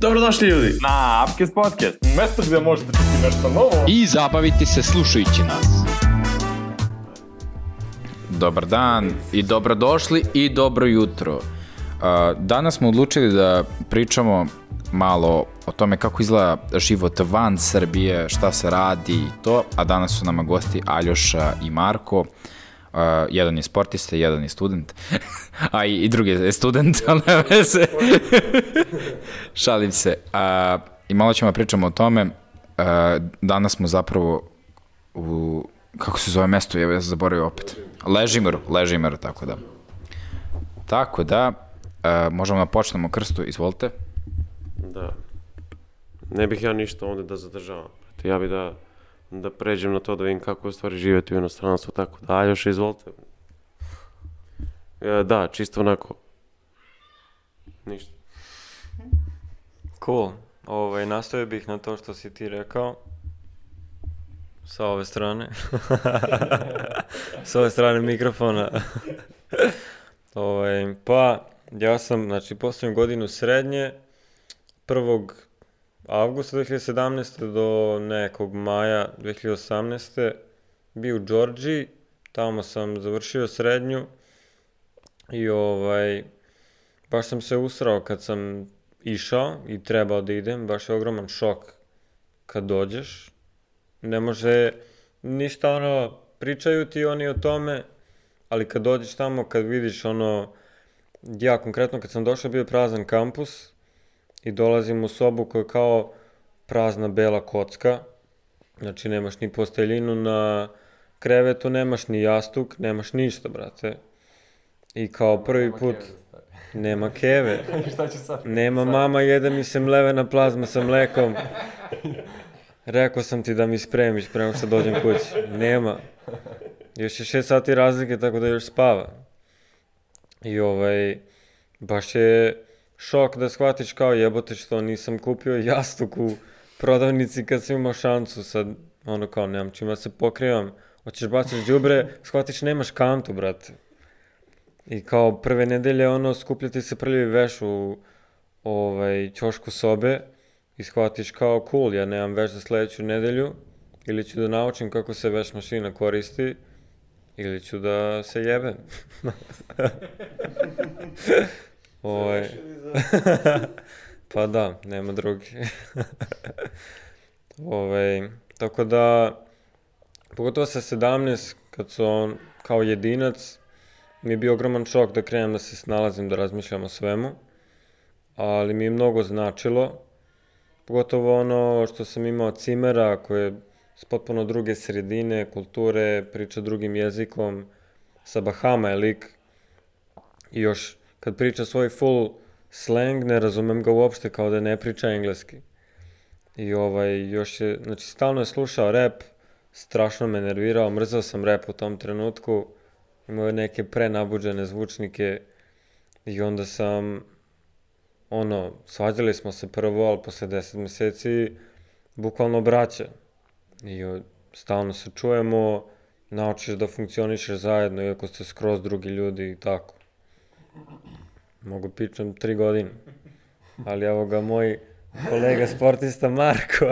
Dobrodošli ljudi! Na Upcast Podcast, mesto gde možete čuti nešto novo. i zabaviti se slušajući nas. Dobar dan i dobrodošli i dobro jutro. Danas smo odlučili da pričamo malo o tome kako izgleda život van Srbije, šta se radi i to, a danas su nama gosti Aljoša i Marko. Uh, jedan je sportista, jedan je student, a i, i drugi je student, ali nema veze. Šalim se. Uh, I malo ćemo da pričamo o tome. Uh, danas smo zapravo u, kako se zove mesto, ja sam zaboravio opet. Ležimeru, Ležimeru, tako da. Tako da, uh, možemo da počnemo krstu, izvolite. Da. Ne bih ja ništa ovde da zadržavam. Ja bih da, da pređem na to da vidim kako je u stvari živjeti u inostranstvu, tako da, još izvolite. E, da, čisto onako. Ništa. Cool. Ovaj, nastavio bih na to što si ti rekao. Sa ove strane. Sa ove strane mikrofona. ovaj, pa, ja sam, znači, postavim godinu srednje, 1. avgusta 2017. do nekog maja 2018. bio u Đorđiji, tamo sam završio srednju i ovaj, baš sam se usrao kad sam išao i trebao da idem, baš je ogroman šok kad dođeš. Ne može ništa ono, pričaju ti oni o tome, ali kad dođeš tamo, kad vidiš ono, ja konkretno kad sam došao bio prazan kampus i dolazim u sobu koja je kao prazna bela kocka, znači nemaš ni posteljinu na krevetu, nemaš ni jastuk, nemaš ništa, brate. I kao prvi put... Nema keve. Šta će sad? Nema mama, jede mi se mlevena plazma sa mlekom. Rekao sam ti da mi spremiš pre nego što dođem kući. Nema. Još je šest sati razlike, tako da još spava. I ovaj, baš je šok da shvatiš kao jebote što nisam kupio jastuk u prodavnici kad sam imao šansu. Sad, ono kao, nemam čima da se pokrivam. Hoćeš baciš đubre, shvatiš nemaš kantu, brate. I kao prve nedelje ono skupljati se prljavi veš u ovaj, ćošku sobe i shvatiš kao cool, ja nemam veš za sledeću nedelju ili ću da naučim kako se veš mašina koristi ili ću da se jebem. ovaj, pa da, nema drugi. ovaj, tako da, pogotovo sa 17, kad su on kao jedinac, mi je bio ogroman šok da krenem da se snalazim, da razmišljam o svemu, ali mi je mnogo značilo, pogotovo ono što sam imao cimera koje je s potpuno druge sredine, kulture, priča drugim jezikom, sa Bahama je lik i još kad priča svoj full slang ne razumem ga uopšte kao da ne priča engleski. I ovaj, još je, znači stalno je slušao rap, strašno me nervirao, mrzao sam rap u tom trenutku, imao je neke prenabuđene zvučnike i onda sam, ono, svađali smo se prvo, ali posle 10 meseci bukvalno braća. I stalno se čujemo, naučiš da funkcionišeš zajedno, iako ste skroz drugi ljudi i tako. Mogu pričam tri godine. Ali evo ga moj kolega sportista Marko.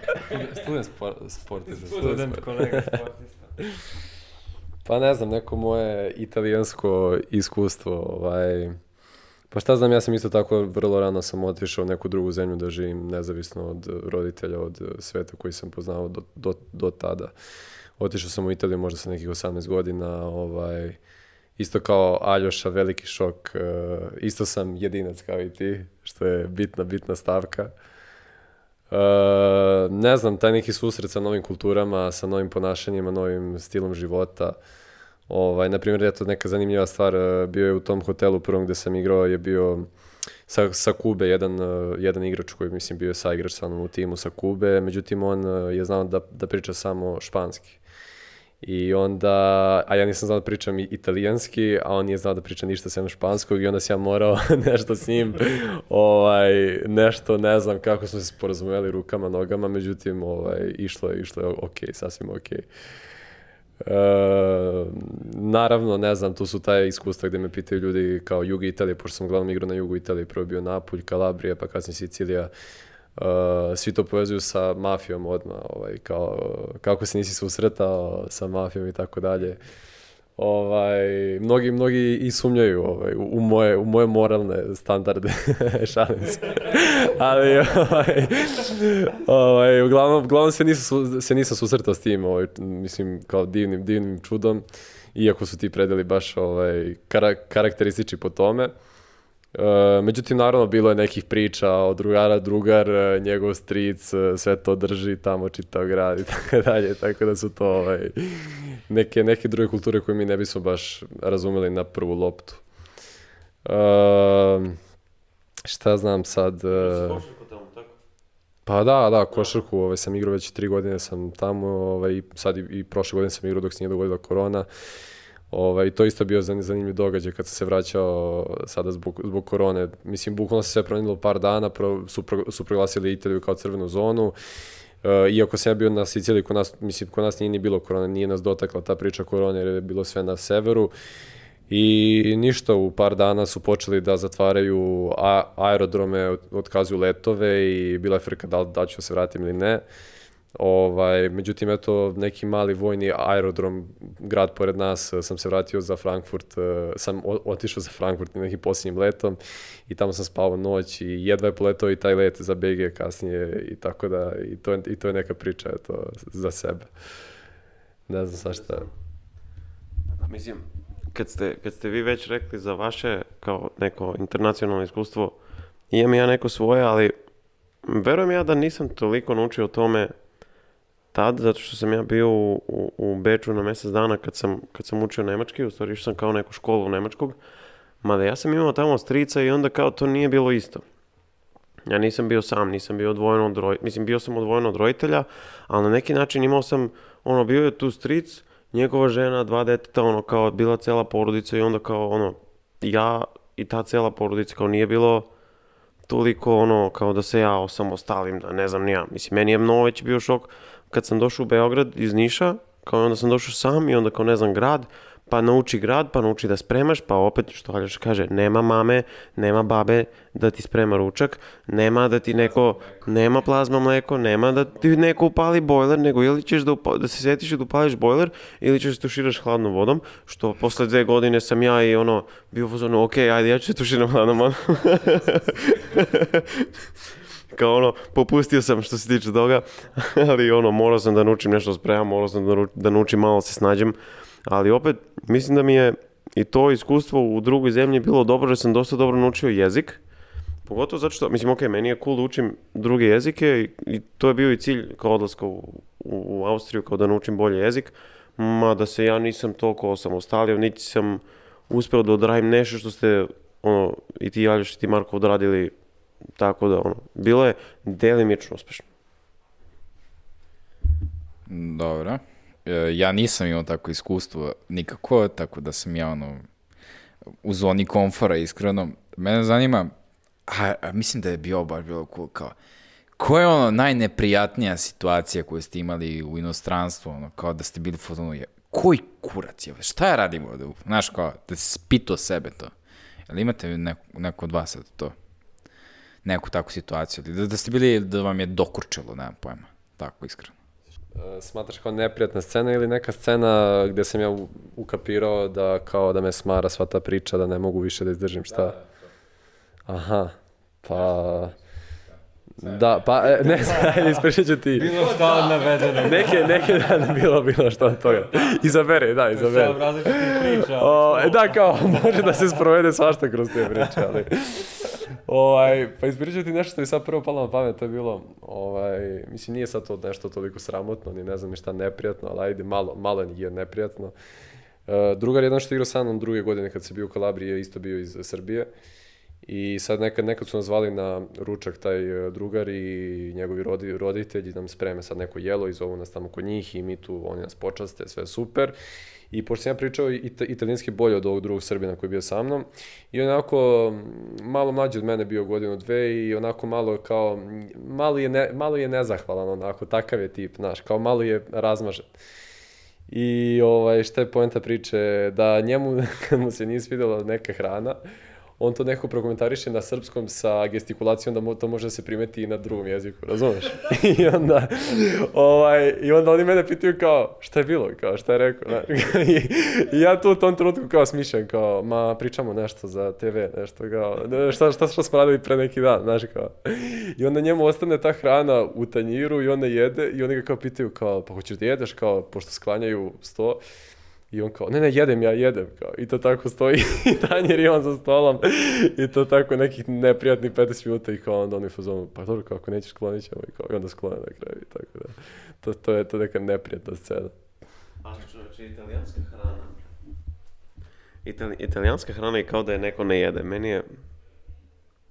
Student sport, sportista. Student kolega sportista. Pa ne znam, neko moje italijansko iskustvo, ovaj... Pa šta znam, ja sam isto tako vrlo rano sam otišao u neku drugu zemlju da živim nezavisno od roditelja, od sveta koji sam poznao do, do, do tada. Otišao sam u Italiju možda sa nekih 18 godina, ovaj, isto kao Aljoša, veliki šok, eh, isto sam jedinac kao i ti, što je bitna, bitna stavka. Uh, ne znam, taj neki susret sa novim kulturama, sa novim ponašanjima, novim stilom života. Ovaj, na primjer, eto, neka zanimljiva stvar, eh, bio je u tom hotelu prvom gde sam igrao, je bio sa, sa Kube, jedan, jedan igrač koji, mislim, bio je sa igrač sa mnom u timu sa Kube, međutim, on je znao da, da priča samo španski. I onda, a ja nisam znao da pričam italijanski, a on nije znao da priča ništa sem španskog i onda sam ja morao nešto s njim, ovaj, nešto, ne znam kako smo se sporazumeli rukama, nogama, međutim, ovaj, išlo je, išlo je ok, sasvim ok. E, naravno, ne znam, tu su taj iskustva gde me pitaju ljudi kao Jugo Italije, pošto sam uglavnom igrao na Jugu Italije, prvo bio Napulj, Kalabrija, pa kasnije Sicilija. Svi to povezuju sa mafijom odmah, ovaj, kao, kako se nisi susretao sa mafijom i tako dalje. Ovaj, mnogi, mnogi i sumnjaju ovaj, u, u moje, u moje moralne standarde, šalim se. Ali, ovaj, ovaj, uglavnom, uglavnom se, nisam, se nisam susretao s tim, ovaj, mislim, kao divnim, divnim čudom, iako su ti predeli baš ovaj, kara, karakteristični po tome. E, međutim, naravno, bilo je nekih priča o drugara, drugar, e, njegov stric, e, sve to drži tamo čitao grad i tako dalje, tako da su to ovaj, neke, neke druge kulture koje mi ne bismo baš razumeli na prvu loptu. E, šta znam sad... E, Pa da, da, košarku, ovaj, sam igrao već tri godine sam tamo, ovaj, i sad i, i prošle godine sam igrao dok se nije dogodila korona. Ovaj, to isto bio zan- zanimljiv događaj kad sam se vraćao sada zbog, zbog korone. Mislim, bukvalno se sve promenilo par dana, pro, su, pro, su proglasili Italiju kao crvenu zonu. E, iako sam ja bio na Siciliji, kod nas, mislim, kod nas nije ni bilo korona, nije nas dotakla ta priča korone, jer je bilo sve na severu. I ništa, u par dana su počeli da zatvaraju aerodrome, od- otkazuju letove i bila je frka da da ću se vratim ili ne. Ovaj, međutim, eto, neki mali vojni aerodrom, grad pored nas, eh, sam se vratio za Frankfurt, eh, sam otišao za Frankfurt nekim posljednjim letom i tamo sam spavao noć i jedva je poletao i taj let za BG kasnije i tako da, i to, i to je neka priča, eto, za sebe. Ne znam sa šta. Mislim, kad ste, kad ste vi već rekli za vaše kao neko internacionalno iskustvo, imam ja neko svoje, ali verujem ja da nisam toliko naučio o tome tad, zato što sam ja bio u, u, u Beču na mjesec dana kad sam, kad sam učio nemački, u stvari sam kao neku školu nemačkog, mada ja sam imao tamo strica i onda kao to nije bilo isto. Ja nisam bio sam, nisam bio odvojen od roditelja, mislim bio sam odvojen od roditelja, ali na neki način imao sam, ono, bio je tu stric, njegova žena, dva deteta, ono, kao bila cela porodica i onda kao, ono, ja i ta cela porodica, kao nije bilo toliko, ono, kao da se ja osamostalim, da ne znam ni. Mislim, meni je mnogo već bio šok kad sam došao u Beograd iz Niša, kao onda sam došao sam i onda kao ne znam grad, pa nauči grad, pa nauči da spremaš, pa opet što Aljoš kaže, nema mame, nema babe da ti sprema ručak, nema da ti neko, nema plazma mleko, nema da ti neko upali bojler, nego ili ćeš da, upa- da se setiš da upališ bojler ili ćeš da tuširaš hladnom vodom, što posle dve godine sam ja i ono bio u fazonu, ok, ajde, ja ću se tuširam hladnom vodom. kao ono, popustio sam što se tiče toga, ali ono, morao sam da naučim nešto spremam, morao sam da, da naučim malo se snađem, ali opet, mislim da mi je i to iskustvo u drugoj zemlji bilo dobro, jer sam dosta dobro naučio jezik, pogotovo zato što, mislim, ok, meni je cool da učim druge jezike i, i to je bio i cilj kao odlaska u, u, u Austriju, kao da naučim bolje jezik, mada se ja nisam toliko osamostalio, niti sam uspeo da odravim nešto što ste, ono, i ti Aljoš i ti Marko odradili tako da, ono, bilo je delimično uspešno. Dobro. E, ja nisam imao takvo iskustvo nikako, tako da sam ja ono u zoni komfora, iskreno. Mene zanima, a, a mislim da je bio baš bilo cool, kao, koja je ono najneprijatnija situacija koju ste imali u inostranstvu, ono, kao da ste bili u fazonu, je, koji kurac je, šta ja radim ovde, znaš, kao, da si pitao sebe to. Jel imate neko, neko od vas to? Neku takvu situaciju, da, da ste bili, da vam je dokurčilo, nemam pojma, tako iskreno. E, Smatraš kao neprijatna scena ili neka scena gde sam ja ukapirao da kao da me smara sva ta priča, da ne mogu više da izdržim šta? Aha, pa... Da, pa, e, ne znam, ajde, ispričat ću ti. Bilo šta od navedeno. Neke, neke dane bilo, bilo što od toga. Izabere, da, izabere. Sam različitih priča. O, e, da, kao, može da se sprovede svašta kroz te priče, ali... Ovaj, pa ispričati ti nešto što mi sad prvo palo na pamet, to je bilo, ovaj, mislim, nije sad to nešto toliko sramotno, ni ne znam ni šta neprijatno, ali ajde, malo, malo je neprijatno. Uh, drugar jedan što igrao sa mnom druge godine kad se bio u Kalabriji je isto bio iz Srbije. I sad nekad, nekad su nas zvali na ručak taj e, drugar i njegovi rodi, roditelji nam spreme sad neko jelo i zovu nas tamo kod njih i mi tu, oni nas počaste, sve super. I pošto sam ja pričao ita, italijanski bolje od ovog drugog Srbina koji je bio sa mnom, i onako m, malo mlađi od mene bio godinu dve i onako malo kao, m, malo je, ne, malo je nezahvalan onako, takav je tip, znaš, kao malo je razmažen. I ovaj, šta je poenta priče? Da njemu, kad mu se nije svidjela neka hrana, on to neko prokomentariše na srpskom sa gestikulacijom da mo- to može da se primeti i na drugom jeziku, razumeš? I onda, ovaj, i onda oni mene pitaju kao, šta je bilo, kao, šta je rekao, znaš? I, I ja tu u tom trenutku kao smišljam, kao, ma pričamo nešto za TV, nešto kao, "Ne, šta, šta, šta smo radili pre neki dan, znaš, kao. I onda njemu ostane ta hrana u tanjiru i on ne jede i oni ga kao pitaju, kao, pa hoćeš da jedeš, kao, pošto sklanjaju sto, i on kao, ne, ne, jedem ja, jedem, kao, i to tako stoji, i tanjir i on za stolom, i to tako nekih neprijatnih 15 minuta i kao onda oni u fazonu, pa dobro, ako nećeš sklonit ćemo, i kao, i onda sklone na kraju, i tako da, to, to je to neka neprijatna scena. Ali čovječe, italijanska hrana. Itali, italijanska hrana je kao da je neko ne jede. Meni je...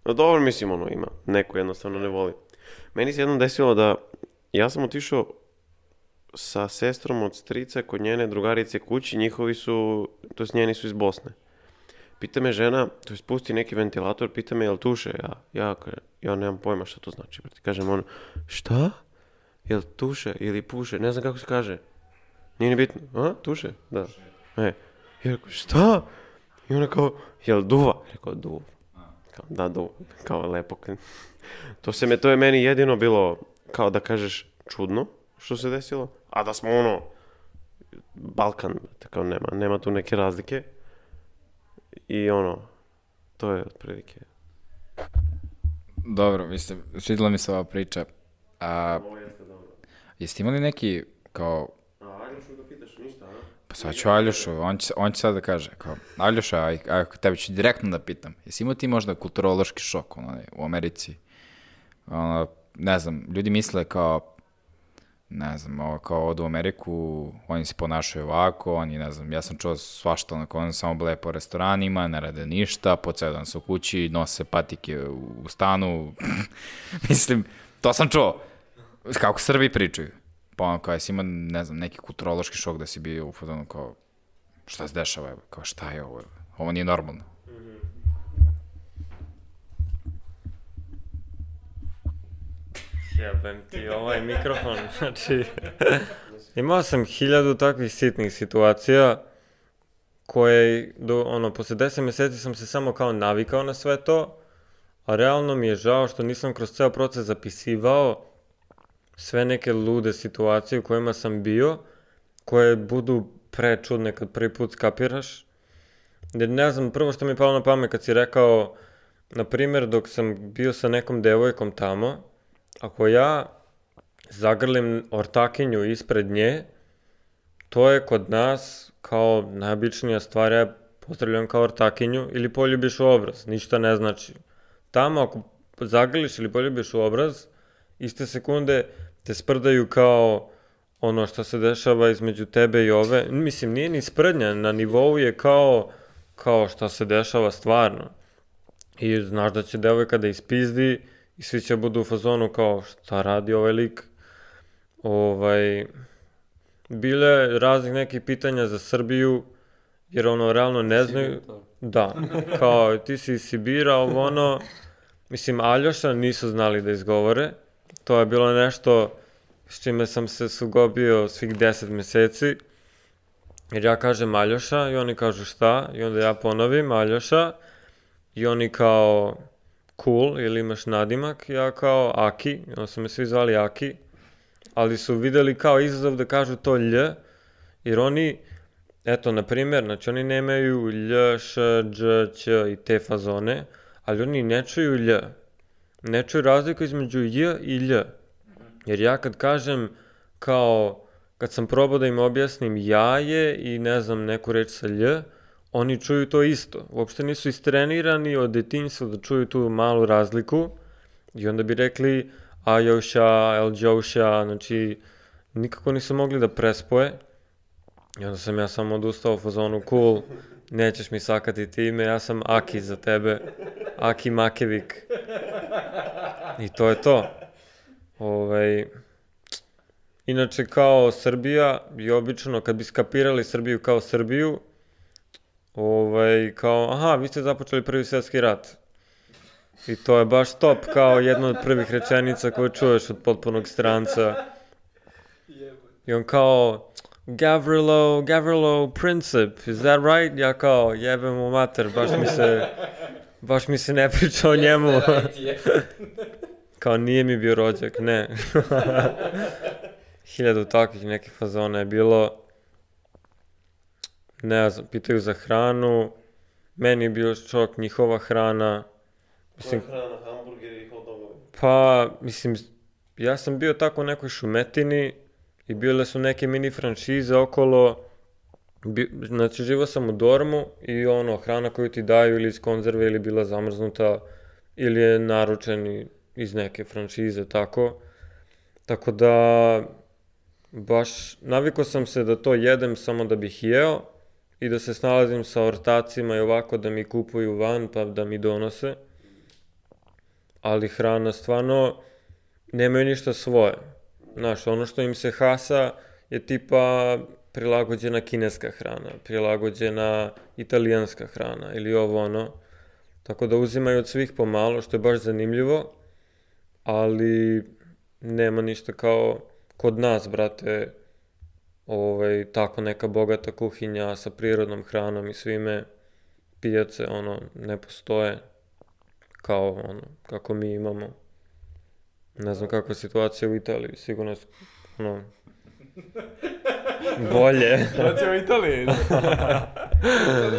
No dobro, mislim, ono, ima. Neko jednostavno ne voli. Meni se jednom desilo da... Ja sam otišao sa sestrom od strica kod njene drugarice kući. Njihovi su... To jest njeni su iz Bosne. Pita me žena, to je spusti neki ventilator, pita me jel tuše? Ja, ja, ja nemam pojma šta to znači. brate. Kažem ono, šta? Jel tuše ili puše? Ne znam kako se kaže. Nije ni bitno. A? Tuše? Da. E. I rekao, šta? I ona kao, jel duva? Rekao, duva. Kao, da, duva. Kao, lepo. To se me, to je meni jedino bilo, kao da kažeš, čudno što se desilo. A da smo ono, Balkan, tako nema, nema tu neke razlike. I ono, to je otprilike. Dobro, mislim, svidjela mi se ova priča. A, Ovo jeste dobro. jeste imali neki, kao, A, ga pitaš, ništa, a? pa sad ću Aljošu, on će, on će sad da kaže, kao, Aljoša, aj, aj, tebe ću direktno da pitam, jesi imao ti možda kulturološki šok ono, u Americi? Ono, ne znam, ljudi misle kao, ne znam, ovo, kao odu u Ameriku, oni se ponašaju ovako, oni, ne znam, ja sam čuo svašta, onako, oni samo bleje po restoranima, ne rade ništa, po ceo dan su kući, nose patike u, stanu, mislim, to sam čuo, kako Srbi pričaju. Pa ono, kao, jesi ima, ne znam, neki kulturološki šok da si bio u fotonu, kao, šta se dešava, kao, šta je ovo, ovo nije normalno. Jebem ti ovaj mikrofon, znači... Imao sam hiljadu takvih sitnih situacija koje, do, ono, posle 10 mjeseci sam se samo kao navikao na sve to, a realno mi je žao što nisam kroz ceo proces zapisivao sve neke lude situacije u kojima sam bio, koje budu prečudne kad prvi put skapiraš. Jer ne znam, prvo što mi je palo na pamet kad si rekao, na primjer, dok sam bio sa nekom devojkom tamo, ako ja zagrlim ortakinju ispred nje, to je kod nas kao najobičnija stvar, ja pozdravljam kao ortakinju ili poljubiš u obraz, ništa ne znači. Tamo ako zagrliš ili poljubiš u obraz, iste sekunde te sprdaju kao ono što se dešava između tebe i ove. Mislim, nije ni sprdnja, na nivou je kao, kao što se dešava stvarno. I znaš da će devojka da ispizdi i svi će budu u fazonu kao šta radi ovaj lik. Ovaj, bile raznih nekih pitanja za Srbiju, jer ono realno ne znaju. Da, kao ti si iz Sibira, ovo ono, mislim Aljoša nisu znali da izgovore. To je bilo nešto s čime sam se sugobio svih 10 meseci. Jer ja kažem Aljoša i oni kažu šta i onda ja ponovim Aljoša i oni kao cool ili imaš nadimak, ja kao Aki, onda su me svi zvali Aki, ali su videli kao izazov da kažu to lj, jer oni, eto, na primjer, znači oni nemaju lj, š, dž, ć i te fazone, ali oni ne čuju lj. Ne čuju razliku između j i lj. Jer ja kad kažem kao, kad sam probao da im objasnim jaje i ne znam neku reč sa lj, oni čuju to isto. Uopšte nisu istrenirani od detinjstva da čuju tu malu razliku i onda bi rekli Ajoša, Elđoša, znači nikako nisu mogli da prespoje. I onda sam ja samo odustao u fazonu, cool, nećeš mi sakati time, ja sam Aki za tebe, Aki Makevik. I to je to. Ovaj, inače, kao Srbija, i obično kad bi skapirali Srbiju kao Srbiju, ovaj, kao, aha, vi ste započeli prvi svjetski rat. I to je baš top, kao jedna od prvih rečenica koju čuješ od potpunog stranca. I on kao, Gavrilo, Gavrilo Princip, is that right? Ja kao, jebem mu mater, baš mi se, baš mi se ne priča o njemu. kao, nije mi bio rođak, ne. Hiljadu takvih nekih fazona je bilo. Ne znam, pitaju za hranu. Meni je bio šok njihova hrana. Mislim, hrana, hamburgeri i hot dogovi. Pa, mislim, ja sam bio tako u nekoj šumetini i bile su neke mini franšize okolo. Bi, znači, živo sam u dormu i ono, hrana koju ti daju ili iz konzerve ili bila zamrznuta ili je naručen iz neke franšize, tako. Tako da, baš navikao sam se da to jedem samo da bih jeo i da se snalazim sa ortacima i ovako da mi kupuju van pa da mi donose ali hrana stvarno nemaju ništa svoje. Znaš, ono što im se hasa je tipa prilagođena kineska hrana, prilagođena italijanska hrana ili ovo ono. Tako da uzimaju od svih pomalo, što je baš zanimljivo, ali nema ništa kao kod nas, brate, ovaj, tako neka bogata kuhinja sa prirodnom hranom i svime, pijace, ono, ne postoje kao ono, kako mi imamo. Ne znam kakva je situacija u Italiji, sigurno je ono, bolje. Situacija u Italiji.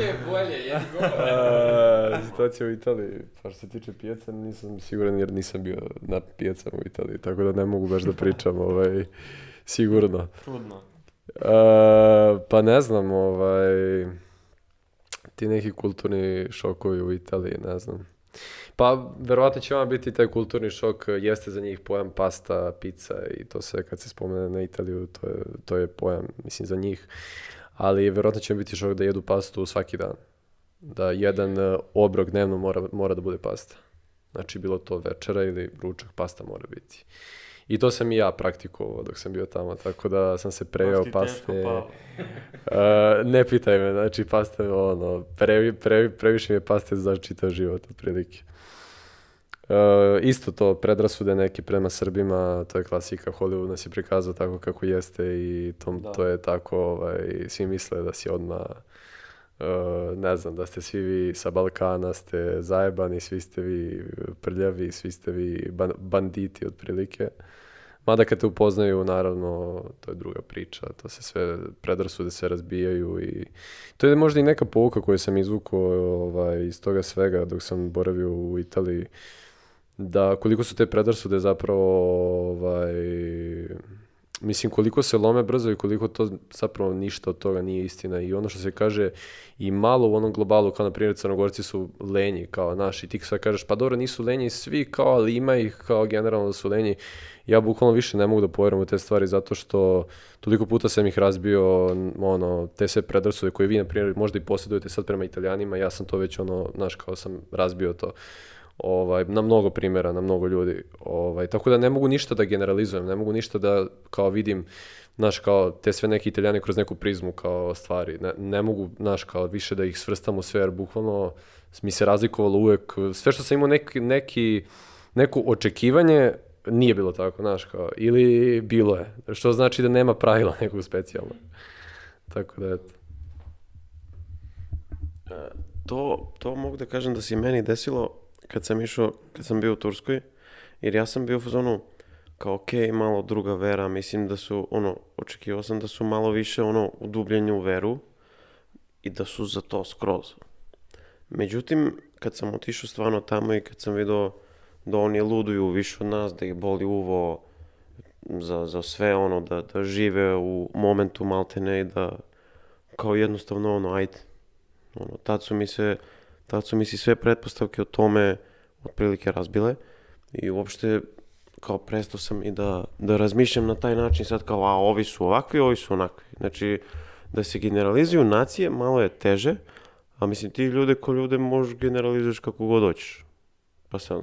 je bolje, jedan A, situacija u Italiji, pa što se tiče pijaca, nisam siguran jer nisam bio na pijacama u Italiji, tako da ne mogu baš da pričam, ovaj, sigurno. Trudno. A, pa ne znam, ovaj, ti neki kulturni šokovi u Italiji, ne znam. Pa, verovatno će vam biti taj kulturni šok, jeste za njih pojam pasta, pizza i to sve kad se spomene na Italiju, to je, to je pojam, mislim, za njih. Ali verovatno će vam biti šok da jedu pastu svaki dan. Da jedan e, obrok dnevno mora, mora da bude pasta. Znači, bilo to večera ili ručak, pasta mora biti. I to sam i ja praktikovao dok sam bio tamo, tako da sam se prejao paste. E, ne pitaj me, znači paste, ono, previ, previ, previše mi je paste za čitav život, otprilike. E, isto to, predrasude neke prema Srbima, to je klasika, Hollywood nas je prikazao tako kako jeste i tom, to je tako, ovaj, svi misle da si odmah, e, ne znam, da ste svi vi sa Balkana, ste zajebani, svi ste vi prljavi, svi ste vi ban- banditi otprilike. Mada kad te upoznaju, naravno, to je druga priča, to se sve, predrasude se razbijaju i to je možda i neka pouka koju sam izvukao ovaj, iz toga svega dok sam boravio u Italiji, da koliko su te predrasude zapravo, ovaj, mislim koliko se lome brzo i koliko to zapravo ništa od toga nije istina. I ono što se kaže i malo u onom globalu, kao na primjer crnogorci su lenji, kao naši, ti sad kažeš pa dobro nisu lenji svi kao, ali ima ih kao generalno da su lenji, ja bukvalno više ne mogu da poverujem u te stvari zato što toliko puta sam ih razbio, ono, te sve predrasude koje vi, na primjer, možda i posjedujete sad prema italijanima, ja sam to već, ono, znaš, kao sam razbio to ovaj, na mnogo primjera, na mnogo ljudi. Ovaj, tako da ne mogu ništa da generalizujem, ne mogu ništa da kao vidim, znaš, kao te sve neke italijane kroz neku prizmu kao stvari. Ne, ne mogu, znaš, kao više da ih svrstam u sve, jer bukvalno mi se razlikovalo uvek, sve što sam imao neki, neki, neko očekivanje, nije bilo tako, znaš, kao, ili bilo je, što znači da nema pravila nekog specijalnog. Tako da, eto. To, to mogu da kažem da se meni desilo kad sam išao, kad sam bio u Turskoj, jer ja sam bio u fazonu kao ok, malo druga vera, mislim da su, ono, očekivao sam da su malo više, ono, udubljeni u veru i da su za to skroz. Međutim, kad sam otišao stvarno tamo i kad sam vidio da oni luduju više od nas, da ih boli uvo za, za sve, ono, da, da žive u momentu maltene i da kao jednostavno, ono, ajde, ono, tad su mi se, tad su mi se sve pretpostavke o tome otprilike razbile i uopšte kao prestao sam i da, da razmišljam na taj način sad kao, a ovi su ovakvi, ovi su onakvi. Znači, da se generalizuju nacije malo je teže, a mislim ti ljude ko ljude možeš generalizuješ kako god hoćeš. Pa sad,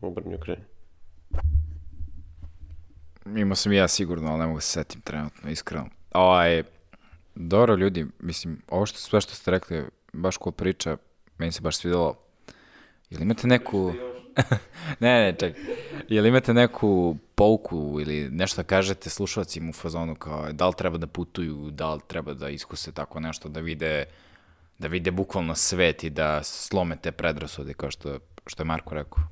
obrni okreni. Imao sam i ja sigurno, ali ne mogu da se setim trenutno, iskreno. Ovaj, dobro ljudi, mislim, ovo što, sve što ste rekli, baš cool priča, meni se baš svidelo. Ili imate neku... Ne, ne, ček. Jel imate neku pouku ili nešto da kažete slušalcima u fazonu kao da li treba da putuju, da li treba da iskuse tako nešto, da vide da vide bukvalno svet i da slome te predrasude kao što, što je Marko rekao.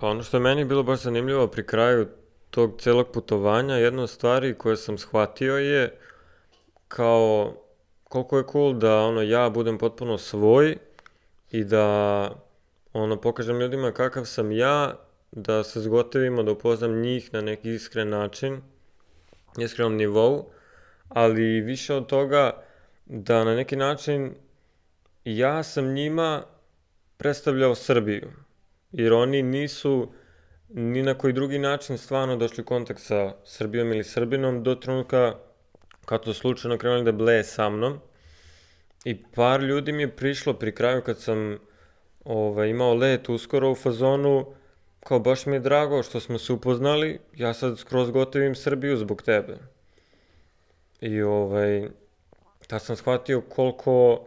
Pa ono što je meni bilo baš zanimljivo pri kraju tog celog putovanja, jedna od stvari koje sam shvatio je kao koliko je cool da ono ja budem potpuno svoj i da ono pokažem ljudima kakav sam ja, da se zgotovimo, da upoznam njih na neki iskren način, iskrenom nivou, ali više od toga da na neki način ja sam njima predstavljao Srbiju, jer oni nisu ni na koji drugi način stvarno došli u kontakt sa Srbijom ili Srbinom do trenutka kad su slučajno krenuli da bleje sa mnom. I par ljudi mi je prišlo pri kraju kad sam ovaj, imao let uskoro u fazonu, kao baš mi je drago što smo se upoznali, ja sad skroz gotovim Srbiju zbog tebe. I ovaj, tad sam shvatio koliko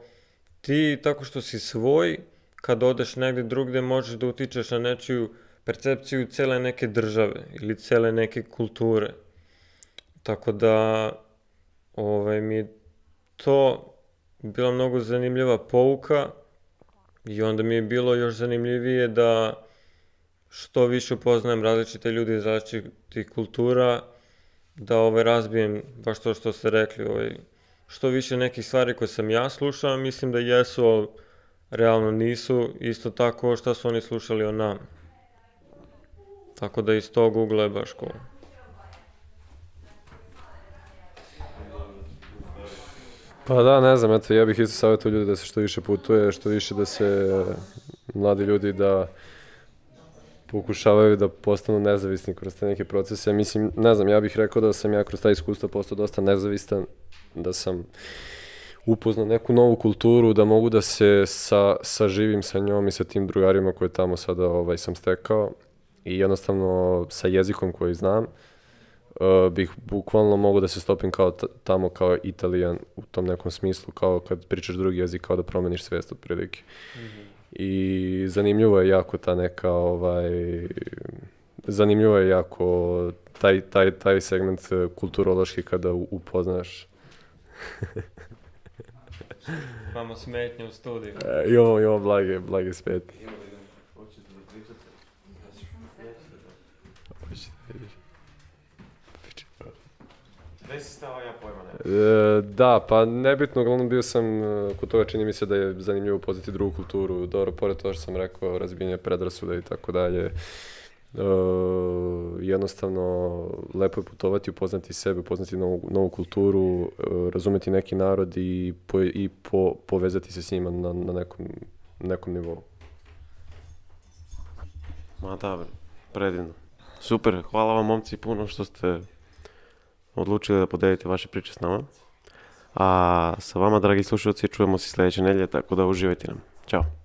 ti, tako što si svoj, kad odeš negde drugde, možeš da utičeš na nečiju percepciju cele neke države ili cele neke kulture. Tako da, ovaj, mi je to bila mnogo zanimljiva pouka i onda mi je bilo još zanimljivije da što više upoznajem različite ljude iz različitih kultura, da ovaj, razbijem baš to što ste rekli, ovaj, što više nekih stvari koje sam ja slušao, mislim da jesu, ali realno nisu, isto tako šta su oni slušali o nama. Tako da iz tog ugla je baš cool. Pa da, ne znam, eto, ja bih isto savjetao ljudi da se što više putuje, što više da se e, mladi ljudi da pokušavaju da postanu nezavisni kroz te neke procese. Mislim, ne znam, ja bih rekao da sam ja kroz ta iskustva postao dosta nezavistan, da sam upoznao neku novu kulturu, da mogu da se sa, saživim sa njom i sa tim drugarima koje tamo sada ovaj, sam stekao i jednostavno sa jezikom koji znam uh, bih bukvalno mogu da se stopim kao tamo kao italijan u tom nekom smislu, kao kad pričaš drugi jezik, kao da promeniš svest otprilike. Mm -hmm. I zanimljivo je jako ta neka, ovaj, zanimljivo je jako taj, taj, taj segment uh, kulturološki kada upoznaš Imamo smetnje u studiju. E, imamo, imamo blage, blage smetnje. Gde si stao, ja pojma ne. E, da, pa nebitno, uglavnom bio sam e, kod toga čini mi se da je zanimljivo upoznati drugu kulturu, dobro, pored toga što sam rekao, razbijenje predrasuda i tako dalje. E, jednostavno, lepo je putovati, upoznati sebe, upoznati novu, novu kulturu, e, razumeti neki narod i, po, i po, povezati se s njima na, na nekom, nekom nivou. Ma da, predivno. Super, hvala vam momci puno što ste одлучиле да поделите ваши причи с нама. А со вама, драги слушаоци, чуемо се следеќа неделја, така да уживајте нам. Чао!